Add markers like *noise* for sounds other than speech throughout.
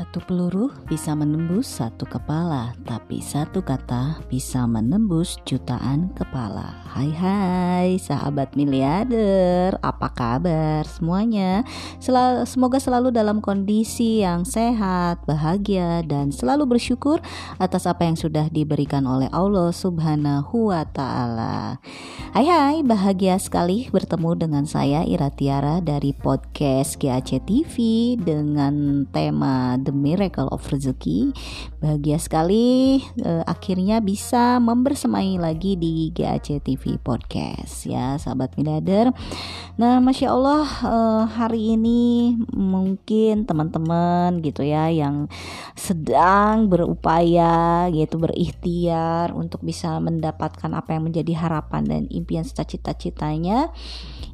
Satu peluru bisa menembus satu kepala, tapi satu kata bisa menembus jutaan kepala. Hai hai sahabat miliarder, apa kabar semuanya? Sel semoga selalu dalam kondisi yang sehat, bahagia, dan selalu bersyukur atas apa yang sudah diberikan oleh Allah subhanahu wa ta'ala. Hai hai, bahagia sekali bertemu dengan saya Ira Tiara dari podcast GAC TV dengan tema Miracle of Rezeki. Bahagia sekali eh, akhirnya bisa membersamai lagi di GAC TV Podcast ya sahabat miliarder. Nah, masya Allah eh, hari ini mungkin teman-teman gitu ya yang sedang berupaya yaitu berikhtiar untuk bisa mendapatkan apa yang menjadi harapan dan impian cita-citanya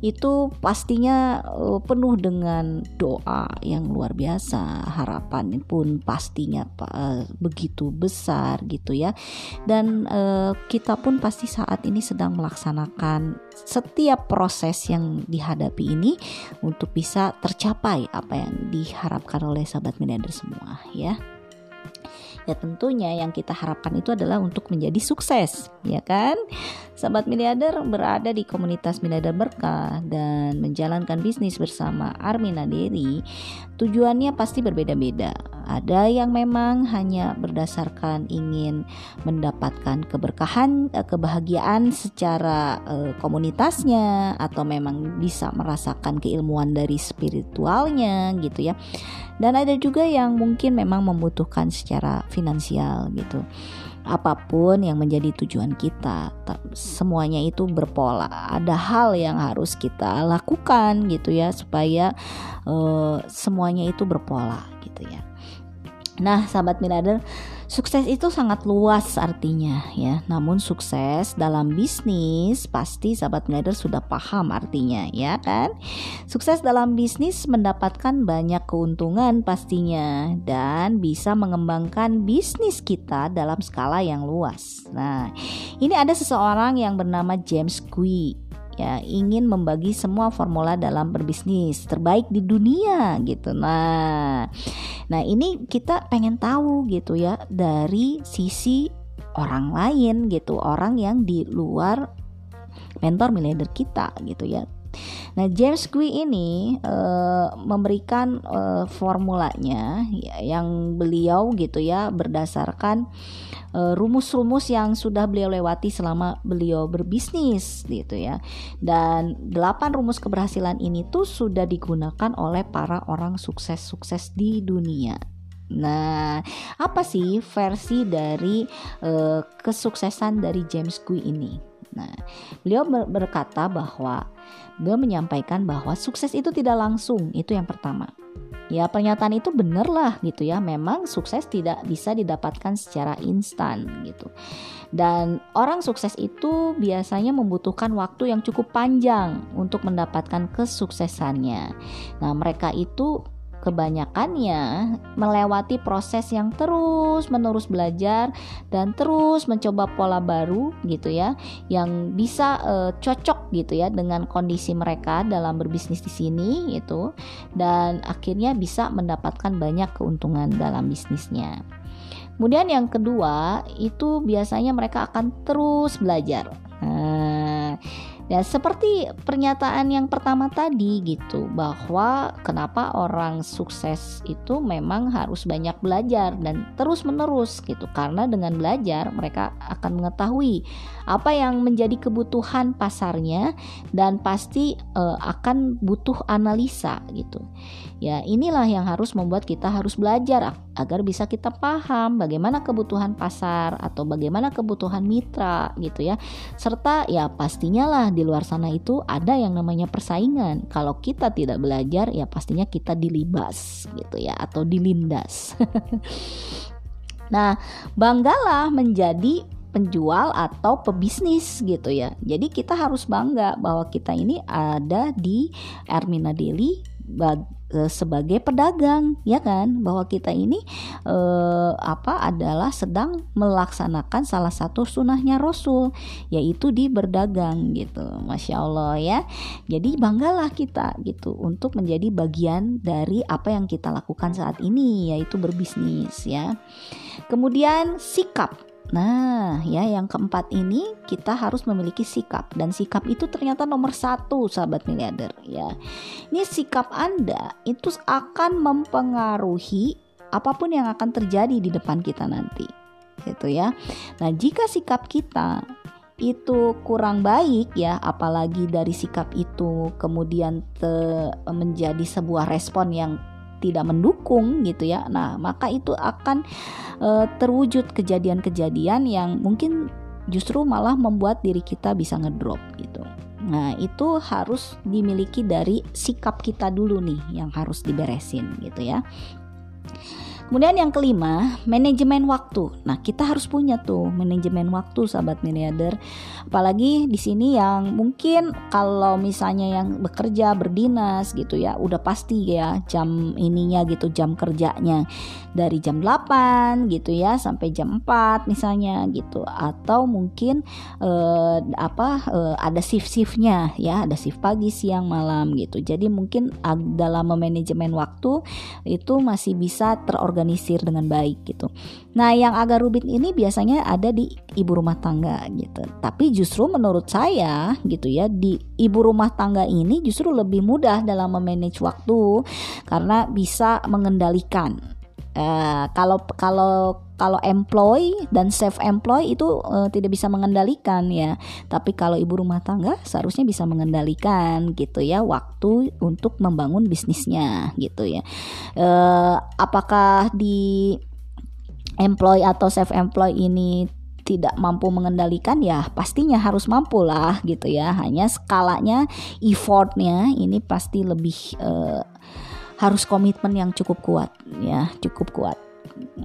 itu pastinya uh, penuh dengan doa yang luar biasa. Harapan pun pastinya uh, begitu besar gitu ya. Dan uh, kita pun pasti saat ini sedang melaksanakan setiap proses yang dihadapi ini untuk bisa tercapai apa yang diharapkan oleh sahabat miliarder semua ya ya tentunya yang kita harapkan itu adalah untuk menjadi sukses ya kan? Sahabat miliarder berada di komunitas miliarder berkah dan menjalankan bisnis bersama Armina Deri tujuannya pasti berbeda-beda ada yang memang hanya berdasarkan ingin mendapatkan keberkahan eh, kebahagiaan secara uh, komunitasnya atau memang bisa merasakan keilmuan dari spiritualnya gitu ya. Dan ada juga yang mungkin memang membutuhkan secara finansial gitu. Apa pun yang menjadi tujuan kita semuanya itu berpola. Ada hal yang harus kita lakukan gitu ya supaya uh, semuanya itu berpola gitu ya nah sahabat miliarder Sukses itu sangat luas artinya ya. Namun sukses dalam bisnis pasti sahabat miliarder sudah paham artinya ya kan. Sukses dalam bisnis mendapatkan banyak keuntungan pastinya dan bisa mengembangkan bisnis kita dalam skala yang luas. Nah, ini ada seseorang yang bernama James Quick ya ingin membagi semua formula dalam berbisnis terbaik di dunia gitu. Nah, nah ini kita pengen tahu gitu ya dari sisi orang lain gitu, orang yang di luar mentor miliarder kita gitu ya. Nah, James Gui ini uh, memberikan uh, formulanya ya, yang beliau gitu ya berdasarkan Eh, rumus-rumus yang sudah beliau lewati selama beliau berbisnis gitu ya. Dan delapan rumus keberhasilan ini tuh sudah digunakan oleh para orang sukses-sukses di dunia. Nah, apa sih versi dari uh, kesuksesan dari James Gui ini? Nah, beliau berkata bahwa beliau menyampaikan bahwa sukses itu tidak langsung, itu yang pertama. Ya pernyataan itu benar lah gitu ya. Memang sukses tidak bisa didapatkan secara instan gitu. Dan orang sukses itu biasanya membutuhkan waktu yang cukup panjang untuk mendapatkan kesuksesannya. Nah mereka itu kebanyakannya melewati proses yang terus menerus belajar dan terus mencoba pola baru gitu ya yang bisa uh, cocok gitu ya dengan kondisi mereka dalam berbisnis di sini itu dan akhirnya bisa mendapatkan banyak keuntungan dalam bisnisnya. Kemudian yang kedua itu biasanya mereka akan terus belajar. Nah, seperti pernyataan yang pertama tadi gitu bahwa kenapa orang sukses itu memang harus banyak belajar dan terus menerus gitu karena dengan belajar mereka akan mengetahui apa yang menjadi kebutuhan pasarnya dan pasti uh, akan butuh analisa gitu. Ya, inilah yang harus membuat kita harus belajar agar bisa kita paham bagaimana kebutuhan pasar atau bagaimana kebutuhan mitra gitu ya. Serta ya pastinya lah di luar sana itu ada yang namanya persaingan. Kalau kita tidak belajar ya pastinya kita dilibas gitu ya atau dilindas. *laughs* nah, banggalah menjadi penjual atau pebisnis gitu ya. Jadi kita harus bangga bahwa kita ini ada di Ermina Eh, sebagai pedagang ya kan? Bahwa kita ini eh, apa adalah sedang melaksanakan salah satu sunnahnya Rasul yaitu di berdagang gitu. Masya Allah ya. Jadi banggalah kita gitu untuk menjadi bagian dari apa yang kita lakukan saat ini yaitu berbisnis ya. Kemudian sikap Nah, ya yang keempat ini kita harus memiliki sikap dan sikap itu ternyata nomor satu, sahabat miliarder. Ya, ini sikap Anda itu akan mempengaruhi apa pun yang akan terjadi di depan kita nanti, gitu ya. Nah, jika sikap kita itu kurang baik ya, apalagi dari sikap itu kemudian menjadi sebuah respon yang tidak mendukung gitu ya. Nah, maka itu akan e, terwujud kejadian-kejadian yang mungkin justru malah membuat diri kita bisa ngedrop gitu. Nah, itu harus dimiliki dari sikap kita dulu nih yang harus diberesin gitu ya. Kemudian yang kelima, manajemen waktu. Nah, kita harus punya tuh manajemen waktu sahabat miliarder. Apalagi di sini yang mungkin kalau misalnya yang bekerja berdinas gitu ya, udah pasti ya jam ininya gitu, jam kerjanya dari jam 8 gitu ya sampai jam 4 misalnya gitu. Atau mungkin eh, apa eh, ada shift-shiftnya ya, ada shift pagi, siang, malam gitu. Jadi mungkin dalam manajemen waktu itu masih bisa terorganisasi terorganisir dengan baik gitu. Nah, yang agak rumit ini biasanya ada di ibu rumah tangga gitu. Tapi justru menurut saya gitu ya, di ibu rumah tangga ini justru lebih mudah dalam memanage waktu karena bisa mengendalikan Uh, kalau kalau kalau employ dan self employ itu uh, tidak bisa mengendalikan ya. Tapi kalau ibu rumah tangga seharusnya bisa mengendalikan gitu ya waktu untuk membangun bisnisnya gitu ya. Uh, apakah di employ atau self employ ini tidak mampu mengendalikan? Ya pastinya harus mampu lah gitu ya. Hanya skalanya effortnya ini pasti lebih uh, harus komitmen yang cukup kuat ya, cukup kuat.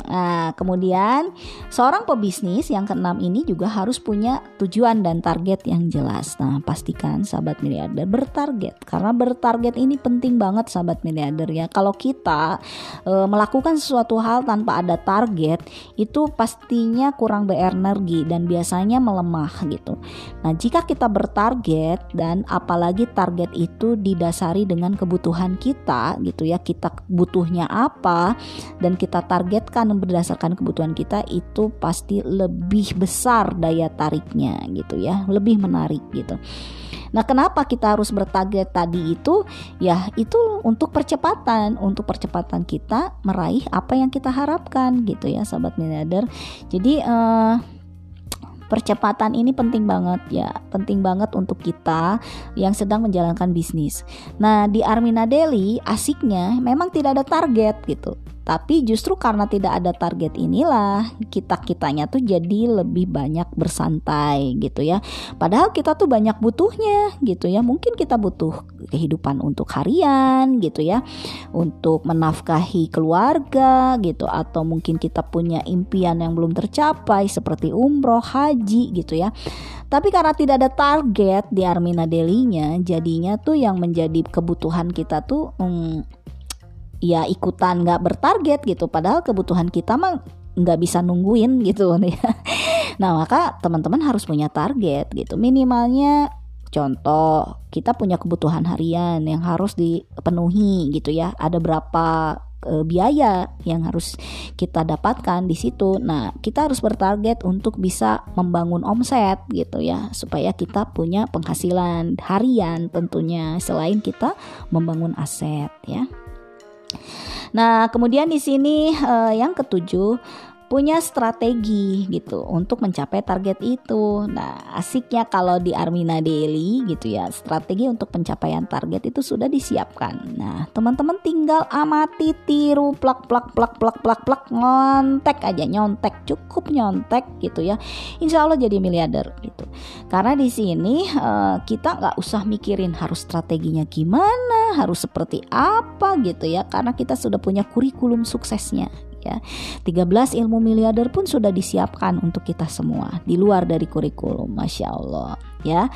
Nah, kemudian seorang pebisnis yang keenam ini juga harus punya tujuan dan target yang jelas. Nah, pastikan sahabat miliarder bertarget karena bertarget ini penting banget sahabat miliarder ya. Kalau kita e, melakukan sesuatu hal tanpa ada target, itu pastinya kurang berenergi dan biasanya melemah gitu. Nah, jika kita bertarget dan apalagi target itu didasari dengan kebutuhan kita gitu ya, kita butuhnya apa dan kita targetkan berdasarkan kebutuhan kita itu pasti lebih besar daya tariknya gitu ya, lebih menarik gitu. Nah, kenapa kita harus bertarget tadi itu? Ya, itu untuk percepatan, untuk percepatan kita meraih apa yang kita harapkan gitu ya, sahabat miliarder. Jadi eh percepatan ini penting banget ya, penting banget untuk kita yang sedang menjalankan bisnis. Nah, di Armina Daily asiknya memang tidak ada target gitu. Tapi justru karena tidak ada target inilah kita-kitanya tuh jadi lebih banyak bersantai gitu ya. Padahal kita tuh banyak butuhnya gitu ya. Mungkin kita butuh kehidupan untuk harian gitu ya. Untuk menafkahi keluarga gitu atau mungkin kita punya impian yang belum tercapai seperti umroh, haji gitu ya. Tapi karena tidak ada target di Armina Delinya, jadinya tuh yang menjadi kebutuhan kita tuh hmm, ya ikutan nggak bertarget gitu. Padahal kebutuhan kita mah nggak bisa nungguin gitu *laughs* ya. Nah maka teman-teman harus punya target gitu. Minimalnya contoh kita punya kebutuhan harian yang harus dipenuhi gitu ya. Ada berapa e, biaya yang harus kita dapatkan di situ. Nah, kita harus bertarget untuk bisa membangun omset gitu ya, supaya kita punya penghasilan harian tentunya selain kita membangun aset ya. Nah, kemudian di sini uh, yang ketujuh punya strategi gitu untuk mencapai target itu. Nah, asiknya kalau di Armina Daily gitu ya, strategi untuk pencapaian target itu sudah disiapkan. Nah, teman-teman tinggal amati, tiru, plak plak plak plak plak plak nyontek aja, nyontek cukup nyontek gitu ya. Insya Allah jadi miliarder gitu. Karena di sini uh, kita nggak usah mikirin harus strateginya gimana, harus seperti apa gitu ya, karena kita sudah punya kurikulum suksesnya ya. 13 ilmu miliarder pun sudah disiapkan untuk kita semua di luar dari kurikulum Masya Allah ya.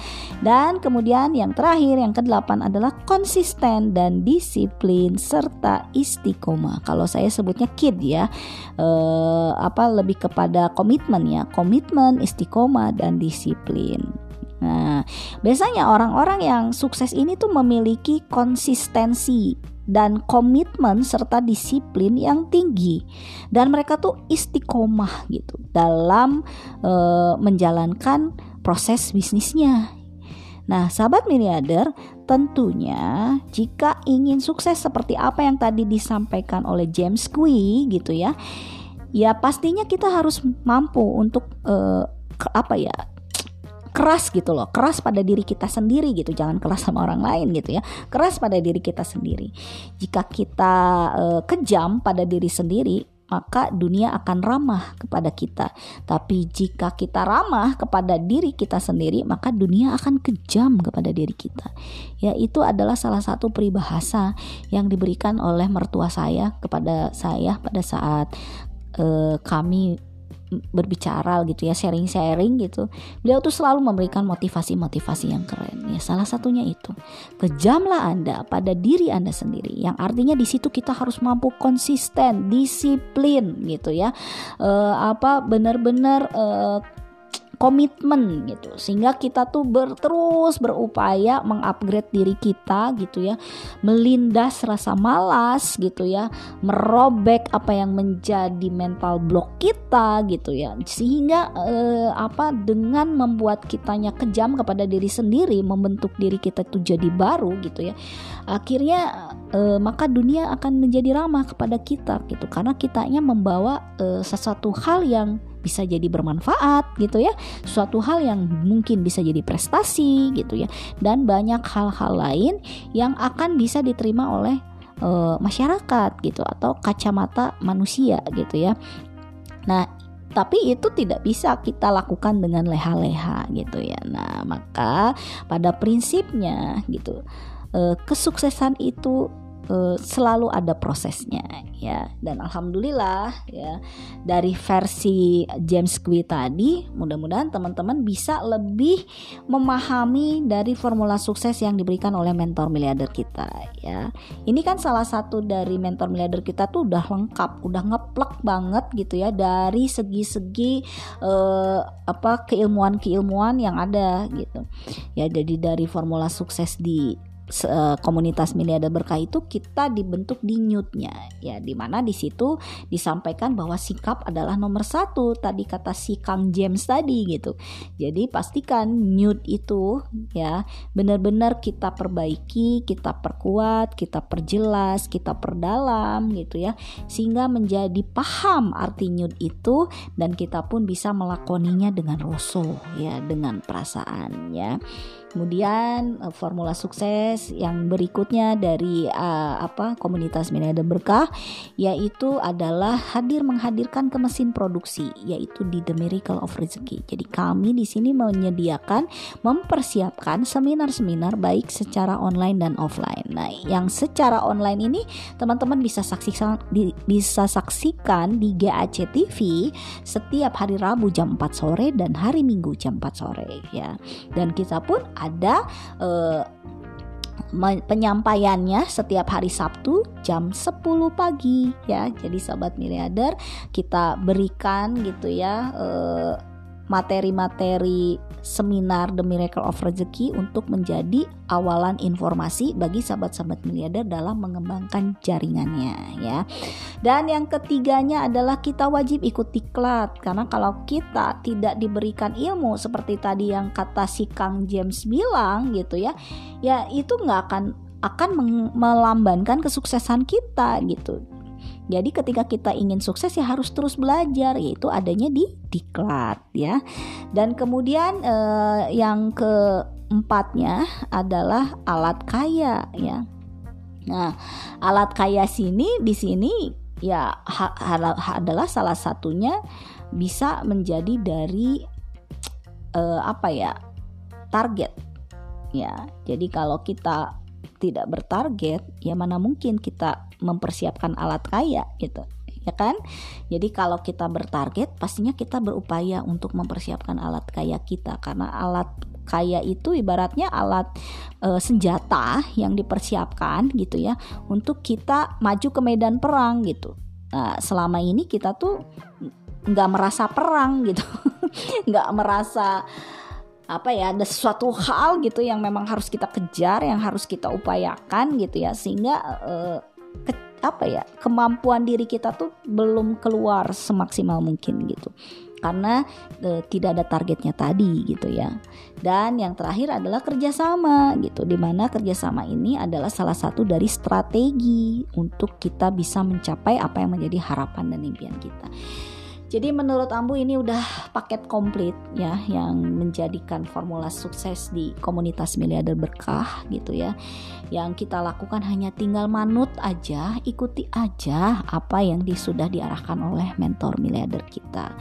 Dan kemudian yang terakhir yang kedelapan adalah konsisten dan disiplin serta istiqomah. Kalau saya sebutnya kid ya eh, apa lebih kepada komitmen ya. Komitmen istiqomah dan disiplin. Nah, biasanya orang-orang yang sukses ini tuh memiliki konsistensi dan komitmen serta disiplin yang tinggi dan mereka tuh istiqomah gitu dalam e, menjalankan proses bisnisnya. Nah, sahabat miliarder, tentunya jika ingin sukses seperti apa yang tadi disampaikan oleh James Kui gitu ya, ya pastinya kita harus mampu untuk e, apa ya keras gitu loh keras pada diri kita sendiri gitu jangan keras sama orang lain gitu ya keras pada diri kita sendiri jika kita uh, kejam pada diri sendiri maka dunia akan ramah kepada kita. Tapi jika kita ramah kepada diri kita sendiri, maka dunia akan kejam kepada diri kita. Ya, itu adalah salah satu peribahasa yang diberikan oleh mertua saya kepada saya pada saat uh, kami berbicara gitu ya sharing-sharing gitu. Beliau tuh selalu memberikan motivasi-motivasi yang keren ya. Salah satunya itu kejamlah anda pada diri anda sendiri. Yang artinya di situ kita harus mampu konsisten disiplin gitu ya. E, apa benar-benar e, komitmen gitu. Sehingga kita tuh ber, terus berupaya mengupgrade diri kita gitu ya. Melindas rasa malas gitu ya. Merobek apa yang menjadi mental block kita gitu ya. Sehingga eh, apa dengan membuat kitanya kejam kepada diri sendiri membentuk diri kita tuh jadi baru gitu ya akhirnya eh, maka dunia akan menjadi ramah kepada kita gitu. Karena kitanya membawa eh, sesuatu hal yang bisa jadi bermanfaat gitu ya. Suatu hal yang mungkin bisa jadi prestasi gitu ya. Dan banyak hal-hal lain yang akan bisa diterima oleh uh, masyarakat gitu atau kacamata manusia gitu ya. Nah tapi itu tidak bisa kita lakukan dengan leha-leha gitu ya. Nah, maka pada prinsipnya gitu, eh, kesuksesan itu uh, selalu ada prosesnya ya. Dan alhamdulillah ya dari versi James Quill tadi mudah-mudahan teman-teman bisa lebih memahami dari formula sukses yang diberikan oleh mentor miliarder kita ya. Ini kan salah satu dari mentor miliarder kita tuh udah lengkap udah ngeplek banget gitu ya dari segi-segi uh, apa keilmuan-keilmuan yang ada gitu. Ya jadi dari formula sukses di komunitas miliarder berkah itu kita dibentuk di newtnya ya di mana di situ disampaikan bahwa sikap adalah nomor satu. Tadi kata si Kang James tadi gitu. Jadi pastikan newt itu ya benar-benar kita perbaiki kita perkuat kita perjelas kita perdalam gitu ya. Sehingga menjadi paham arti newt itu dan kita pun bisa melakoninya dengan rosso ya dengan perasaan ya Kemudian uh, formula sukses yang berikutnya dari uh, apa komunitas Minada Berkah yaitu adalah hadir menghadirkan ke mesin produksi yaitu di The Miracle of Rezeki. Jadi kami di sini menyediakan mempersiapkan seminar-seminar baik secara online dan offline. Nah, yang secara online ini teman-teman bisa saksikan di, bisa saksikan di GAC TV setiap hari Rabu jam 4 sore dan hari Minggu jam 4 sore ya. Dan kita pun uh, penyampaiannya setiap hari Sabtu jam 10 pagi ya. Jadi sahabat miliarder kita berikan gitu ya uh, materi-materi seminar The Miracle of Rezeki untuk menjadi awalan informasi bagi sahabat-sahabat miliarder dalam mengembangkan jaringannya ya. Dan yang ketiganya adalah kita wajib ikut diklat karena kalau kita tidak diberikan ilmu seperti tadi yang kata si Kang James bilang gitu ya, ya itu nggak akan akan melambankan kesuksesan kita gitu. Jadi ketika kita ingin sukses ya harus terus belajar yaitu adanya di diklat ya. Dan kemudian eh, yang keempatnya adalah alat kaya ya. Nah, alat kaya sini di sini ya ha, ha, adalah salah satunya bisa menjadi dari eh, apa ya? target ya. Jadi kalau kita tidak bertarget ya mana mungkin kita mempersiapkan alat kaya gitu ya kan? Jadi kalau kita bertarget, pastinya kita berupaya untuk mempersiapkan alat kaya kita karena alat kaya itu ibaratnya alat e, senjata yang dipersiapkan gitu ya untuk kita maju ke medan perang gitu. Nah, selama ini kita tuh nggak merasa perang gitu, *laughs* nggak merasa apa ya ada sesuatu hal gitu yang memang harus kita kejar yang harus kita upayakan gitu ya. Sehingga uh, ke, apa ya kemampuan diri kita tuh belum keluar semaksimal mungkin gitu. Karena e, tidak ada targetnya tadi gitu ya. Dan yang terakhir adalah kerjasama gitu di mana kerjasama ini adalah salah satu dari strategi untuk kita bisa mencapai apa yang menjadi harapan dan impian kita jadi menurut Ambu ini udah paket komplit ya yang menjadikan formula sukses di komunitas miliarder berkah gitu ya. Yang kita lakukan hanya tinggal manut aja, ikuti aja apa yang sudah diarahkan oleh mentor miliarder kita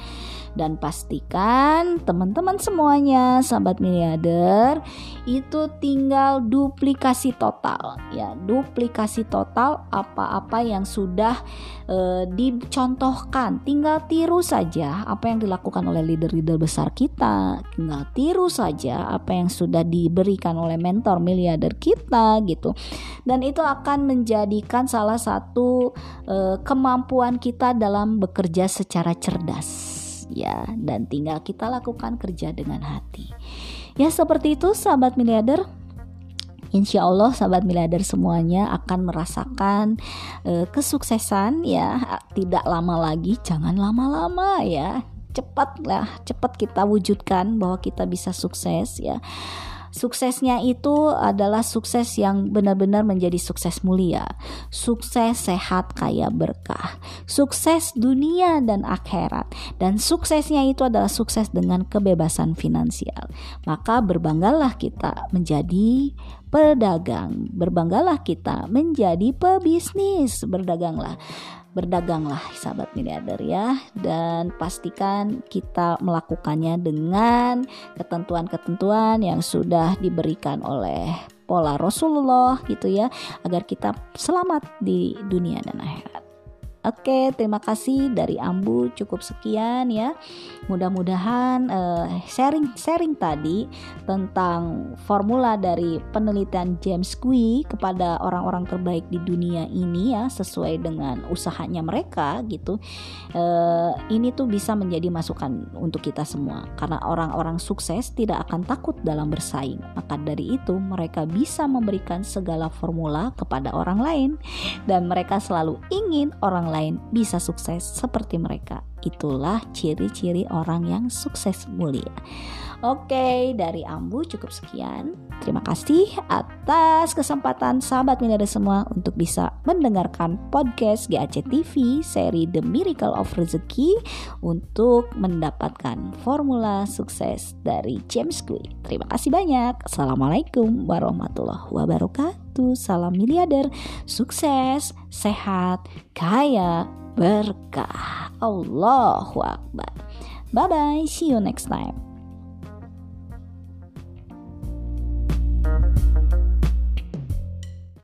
dan pastikan teman-teman semuanya sahabat miliarder itu tinggal duplikasi total. Ya duplikasi total apa-apa yang sudah e, dicontohkan. Tinggal tiru saja apa yang dilakukan oleh leader-leader besar kita. Tinggal tiru saja apa yang sudah diberikan oleh mentor miliarder kita gitu. Dan itu akan menjadikan salah satu e, kemampuan kita dalam bekerja secara cerdas ya dan tinggal kita lakukan kerja dengan hati. Ya seperti itu sahabat miliarder. Insya Allah sahabat miliarder semuanya akan merasakan uh, kesuksesan ya tidak lama lagi jangan lama-lama ya cepat lah cepat kita wujudkan bahwa kita bisa sukses ya Suksesnya itu adalah sukses yang benar-benar menjadi sukses mulia, sukses sehat kaya berkah, sukses dunia dan akhirat, dan suksesnya itu adalah sukses dengan kebebasan finansial. Maka berbanggalah kita menjadi pedagang, berbanggalah kita menjadi pebisnis, berdaganglah berdaganglah sahabat miliarder ya dan pastikan kita melakukannya dengan ketentuan-ketentuan yang sudah diberikan oleh pola Rasulullah gitu ya agar kita selamat di dunia dan akhirat. Oke, terima kasih dari Ambu cukup sekian ya. Mudah-mudahan sharing-sharing uh, tadi tentang formula dari penelitian James Quick kepada orang-orang terbaik di dunia ini ya sesuai dengan usahanya mereka gitu. Uh, ini tuh bisa menjadi masukan untuk kita semua karena orang-orang sukses tidak akan takut dalam bersaing. Maka dari itu mereka bisa memberikan segala formula kepada orang lain dan mereka selalu ingin orang lain bisa sukses seperti mereka. Itulah ciri-ciri orang yang sukses mulia. Oke, dari Ambu cukup sekian. Terima kasih atas kesempatan sahabat miliarder semua untuk bisa mendengarkan podcast GAC TV seri The Miracle of Rezeki untuk mendapatkan formula sukses dari James Clear. Terima kasih banyak. Assalamualaikum warahmatullahi wabarakatuh. Salam miliarder, sukses, sehat, kaya, berkah. Allahu Akbar. Bye bye. See you next time.